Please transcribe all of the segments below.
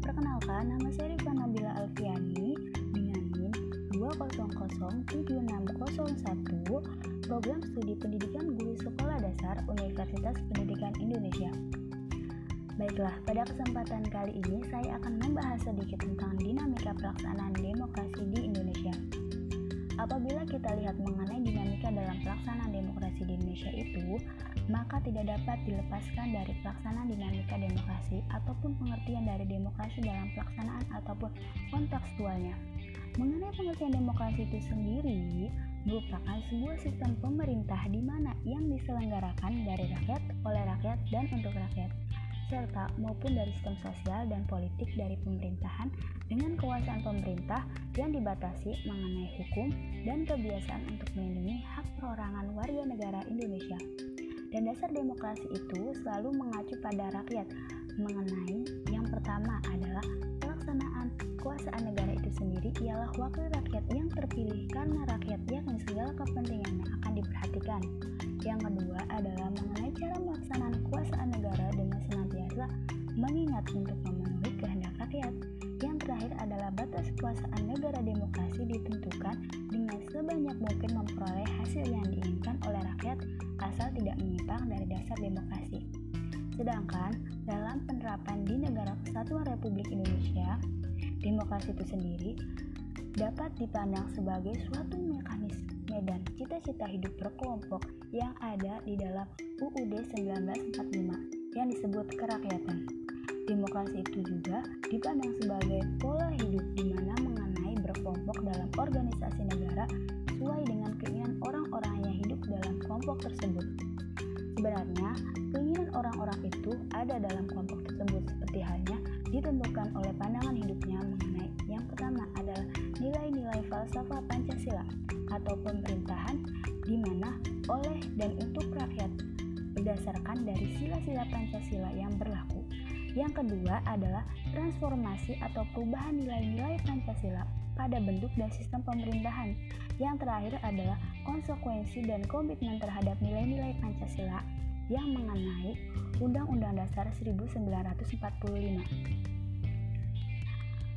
Perkenalkan, nama saya Rifa Nabila Alfiani dengan NIM 2007601 Program Studi Pendidikan Guru Sekolah Dasar Universitas Pendidikan Indonesia. Baiklah, pada kesempatan kali ini saya akan membahas sedikit tentang dinamika pelaksanaan demokrasi di Indonesia. Apabila kita lihat mengenai dinamika dalam pelaksanaan demokrasi di Indonesia itu, maka tidak dapat dilepaskan dari pelaksanaan dinamika demokrasi ataupun pengertian dari demokrasi dalam pelaksanaan ataupun kontekstualnya. Mengenai pengertian demokrasi itu sendiri merupakan sebuah sistem pemerintah di mana yang diselenggarakan dari rakyat, oleh rakyat, dan untuk rakyat serta maupun dari sistem sosial dan politik dari pemerintahan dengan kekuasaan pemerintah yang dibatasi mengenai hukum dan kebiasaan untuk melindungi hak perorangan warga negara Indonesia. Dan dasar demokrasi itu selalu mengacu pada rakyat mengenai yang pertama adalah pelaksanaan kekuasaan negara itu sendiri ialah wakil rakyat yang terpilih karena rakyat yang segala kepentingannya akan diperhatikan. Yang kedua adalah mengenai cara melaksanaan kekuasaan negara dengan senantiasa mengingat untuk memenuhi kehendak rakyat. Yang terakhir adalah batas kekuasaan negara demokrasi ditentukan dengan sebanyak mungkin memperoleh hasil yang diinginkan oleh rakyat menyimpang dari dasar demokrasi. Sedangkan dalam penerapan di negara kesatuan Republik Indonesia, demokrasi itu sendiri dapat dipandang sebagai suatu mekanisme dan cita-cita hidup berkelompok yang ada di dalam UUD 1945 yang disebut kerakyatan. Demokrasi itu juga dipandang sebagai pola hidup di mana mengenai berkelompok dalam organisasi negara sesuai dengan falsafah Pancasila atau pemerintahan di mana oleh dan untuk rakyat berdasarkan dari sila-sila Pancasila yang berlaku. Yang kedua adalah transformasi atau perubahan nilai-nilai Pancasila pada bentuk dan sistem pemerintahan. Yang terakhir adalah konsekuensi dan komitmen terhadap nilai-nilai Pancasila yang mengenai Undang-Undang Dasar 1945.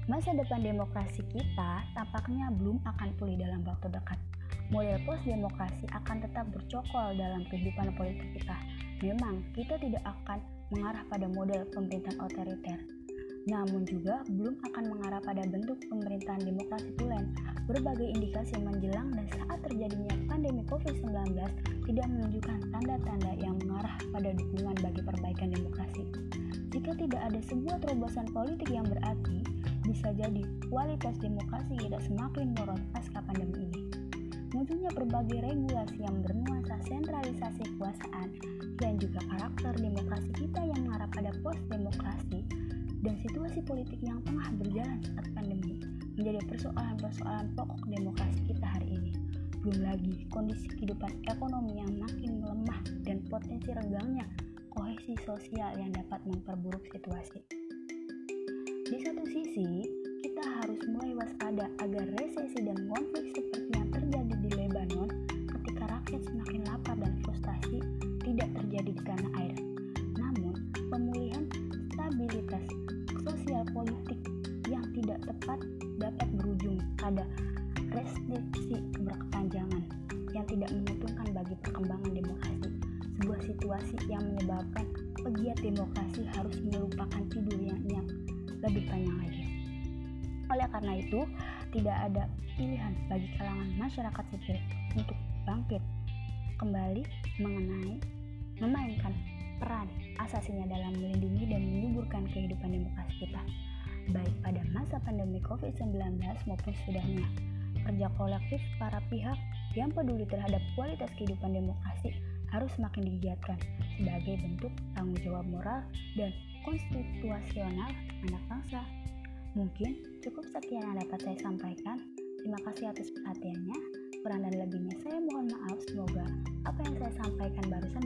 Masa depan demokrasi kita tampaknya belum akan pulih dalam waktu dekat. Model post-demokrasi akan tetap bercokol dalam kehidupan politik kita. Memang, kita tidak akan mengarah pada model pemerintahan otoriter. Namun juga belum akan mengarah pada bentuk pemerintahan demokrasi tulen. Berbagai indikasi menjelang dan saat terjadinya pandemi COVID-19 tidak menunjukkan tanda-tanda yang mengarah pada dukungan bagi perbaikan demokrasi. Jika tidak ada sebuah terobosan politik yang berarti, bisa jadi kualitas demokrasi kita semakin menurun pasca pandemi ini. Munculnya berbagai regulasi yang bernuansa sentralisasi kekuasaan dan juga karakter demokrasi kita yang mengarah pada post-demokrasi dan situasi politik yang tengah berjalan saat pandemi menjadi persoalan-persoalan pokok demokrasi kita hari ini. Belum lagi kondisi kehidupan ekonomi yang makin melemah dan potensi renggangnya kohesi sosial yang dapat memperburuk situasi. Di satu sisi, kita harus mulai waspada agar resesi dan konflik seperti yang terjadi di Lebanon ketika rakyat semakin lapar dan frustasi tidak terjadi di tanah air. Namun, pemulihan stabilitas sosial politik yang tidak tepat dapat berujung pada restriksi berkepanjangan yang tidak menguntungkan bagi perkembangan demokrasi. Sebuah situasi yang menyebabkan pegiat demokrasi harus melupakan tidur yang lebih panjang lagi. Oleh karena itu, tidak ada pilihan bagi kalangan masyarakat sipil untuk bangkit kembali mengenai memainkan peran asasinya dalam melindungi dan menyuburkan kehidupan demokrasi kita, baik pada masa pandemi COVID-19 maupun sudahnya. Kerja kolektif para pihak yang peduli terhadap kualitas kehidupan demokrasi harus semakin digiatkan sebagai bentuk tanggung jawab moral dan konstitusional anak bangsa. Mungkin cukup sekian yang dapat saya sampaikan. Terima kasih atas perhatiannya. Kurang dan lebihnya saya mohon maaf. Semoga apa yang saya sampaikan barusan